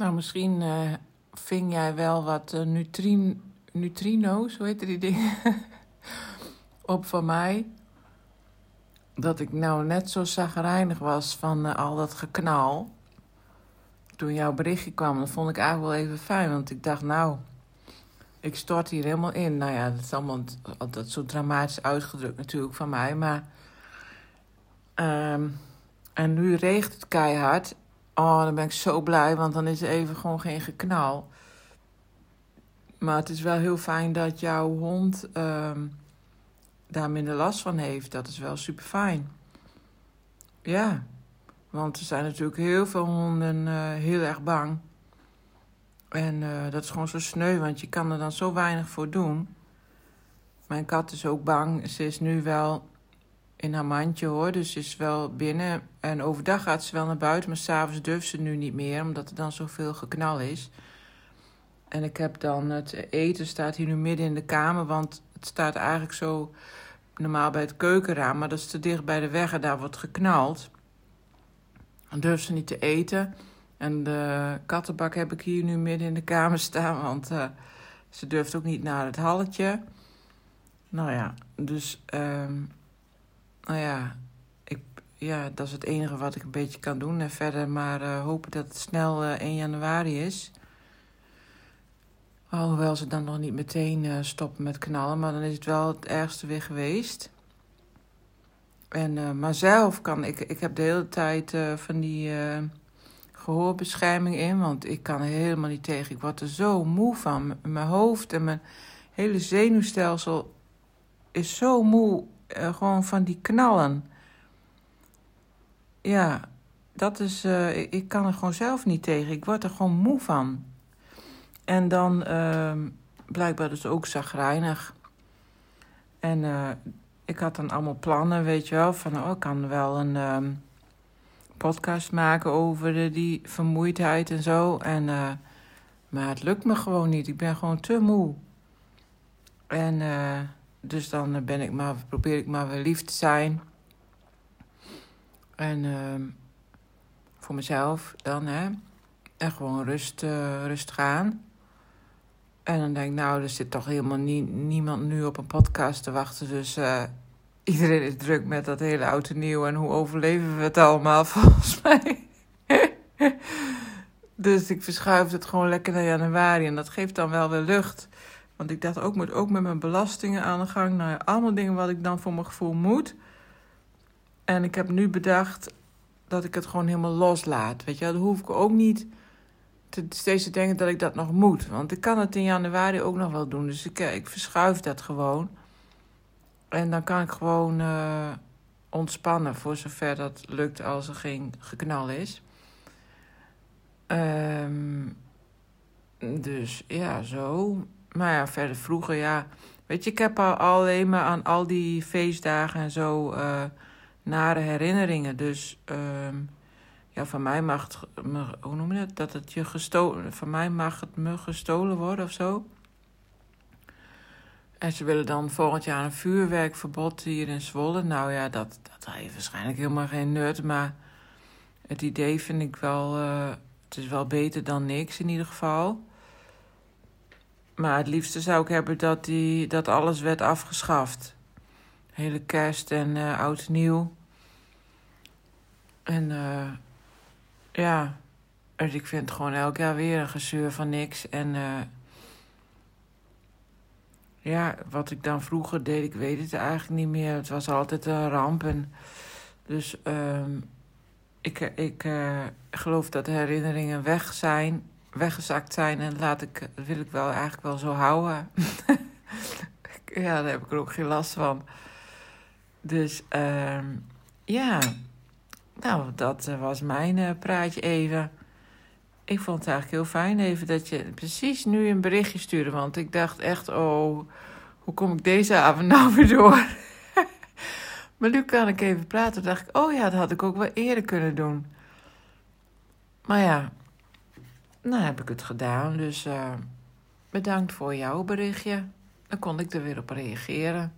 Nou, misschien uh, ving jij wel wat uh, nutrin neutrino's, hoe heet die dingen, op van mij. Dat ik nou net zo zagrijnig was van uh, al dat geknal. Toen jouw berichtje kwam, dat vond ik eigenlijk wel even fijn. Want ik dacht, nou, ik stort hier helemaal in. Nou ja, dat is allemaal altijd zo dramatisch uitgedrukt natuurlijk van mij. Maar, um, en nu regent het keihard. Oh, dan ben ik zo blij, want dan is er even gewoon geen geknal. Maar het is wel heel fijn dat jouw hond um, daar minder last van heeft. Dat is wel super fijn. Ja, want er zijn natuurlijk heel veel honden uh, heel erg bang. En uh, dat is gewoon zo sneu, want je kan er dan zo weinig voor doen. Mijn kat is ook bang. Ze is nu wel in haar mandje hoor, dus ze is wel binnen. En overdag gaat ze wel naar buiten, maar s'avonds durft ze nu niet meer, omdat er dan zoveel geknal is. En ik heb dan het eten staat hier nu midden in de kamer, want het staat eigenlijk zo normaal bij het keukenraam, maar dat is te dicht bij de weg en daar wordt geknald. Dan durft ze niet te eten. En de kattenbak heb ik hier nu midden in de kamer staan, want uh, ze durft ook niet naar het halletje. Nou ja, dus, um, nou ja, ik, ja, dat is het enige wat ik een beetje kan doen. En verder maar uh, hopen dat het snel uh, 1 januari is. Alhoewel ze dan nog niet meteen uh, stoppen met knallen, maar dan is het wel het ergste weer geweest. En, maar zelf kan ik, ik heb de hele tijd van die gehoorbescherming in, want ik kan er helemaal niet tegen. Ik word er zo moe van. Mijn hoofd en mijn hele zenuwstelsel is zo moe, gewoon van die knallen. Ja, dat is, ik, ik kan er gewoon zelf niet tegen. Ik word er gewoon moe van. En dan uh, blijkbaar dus ook zagrijnig. En uh, ik had dan allemaal plannen, weet je wel. Van, oh, ik kan wel een uh, podcast maken over de, die vermoeidheid en zo. En, maar het lukt me gewoon niet. Ik ben gewoon te moe. En dus dan ben ik maar, probeer ik maar weer lief te zijn. En ehm, voor mezelf dan, hè. En gewoon rust, rustig aan. En dan denk ik, nou, er zit toch helemaal nie, niemand nu op een podcast te wachten. Dus uh, iedereen is druk met dat hele oude nieuw. En hoe overleven we het allemaal, volgens mij. dus ik verschuif het gewoon lekker naar januari. En dat geeft dan wel weer lucht. Want ik dacht, ook moet ook met mijn belastingen aan de gang. Nou ja, allemaal dingen wat ik dan voor mijn gevoel moet. En ik heb nu bedacht dat ik het gewoon helemaal loslaat. Weet je, dat hoef ik ook niet te, steeds te denken dat ik dat nog moet. Want ik kan het in januari ook nog wel doen. Dus ik, ik verschuif dat gewoon. En dan kan ik gewoon uh, ontspannen voor zover dat lukt als er geen geknal is. Um, dus ja, zo. Maar ja, verder vroeger, ja. Weet je, ik heb al alleen maar aan al die feestdagen en zo uh, nare herinneringen. Dus um, ja, van mij mag het, hoe noem je het, dat het je gestolen, van mij mag het me gestolen worden of zo. En ze willen dan volgend jaar een vuurwerkverbod hier in Zwolle. Nou ja, dat, dat heeft waarschijnlijk helemaal geen nut, maar het idee vind ik wel, uh, het is wel beter dan niks in ieder geval. Maar het liefste zou ik hebben dat, die, dat alles werd afgeschaft. Hele kerst en uh, oud nieuw. En uh, ja, dus ik vind gewoon elk jaar weer een gezeur van niks. En uh, ja, wat ik dan vroeger deed, ik weet het eigenlijk niet meer. Het was altijd een ramp. En dus um, ik, ik geloof dat herinneringen weg zijn, weggezakt zijn. En laat ik, dat wil ik wel eigenlijk wel zo houden. ja, daar heb ik er ook geen last van. Dus um, ja. Nou, dat uh, was mijn uh, praatje even. Ik vond het eigenlijk heel fijn even dat je precies nu een berichtje stuurde. Want ik dacht echt, oh, hoe kom ik deze avond nou weer door? maar nu kan ik even praten. Toen dacht ik, oh ja, dat had ik ook wel eerder kunnen doen. Maar ja, nou heb ik het gedaan. Dus uh, bedankt voor jouw berichtje. Dan kon ik er weer op reageren.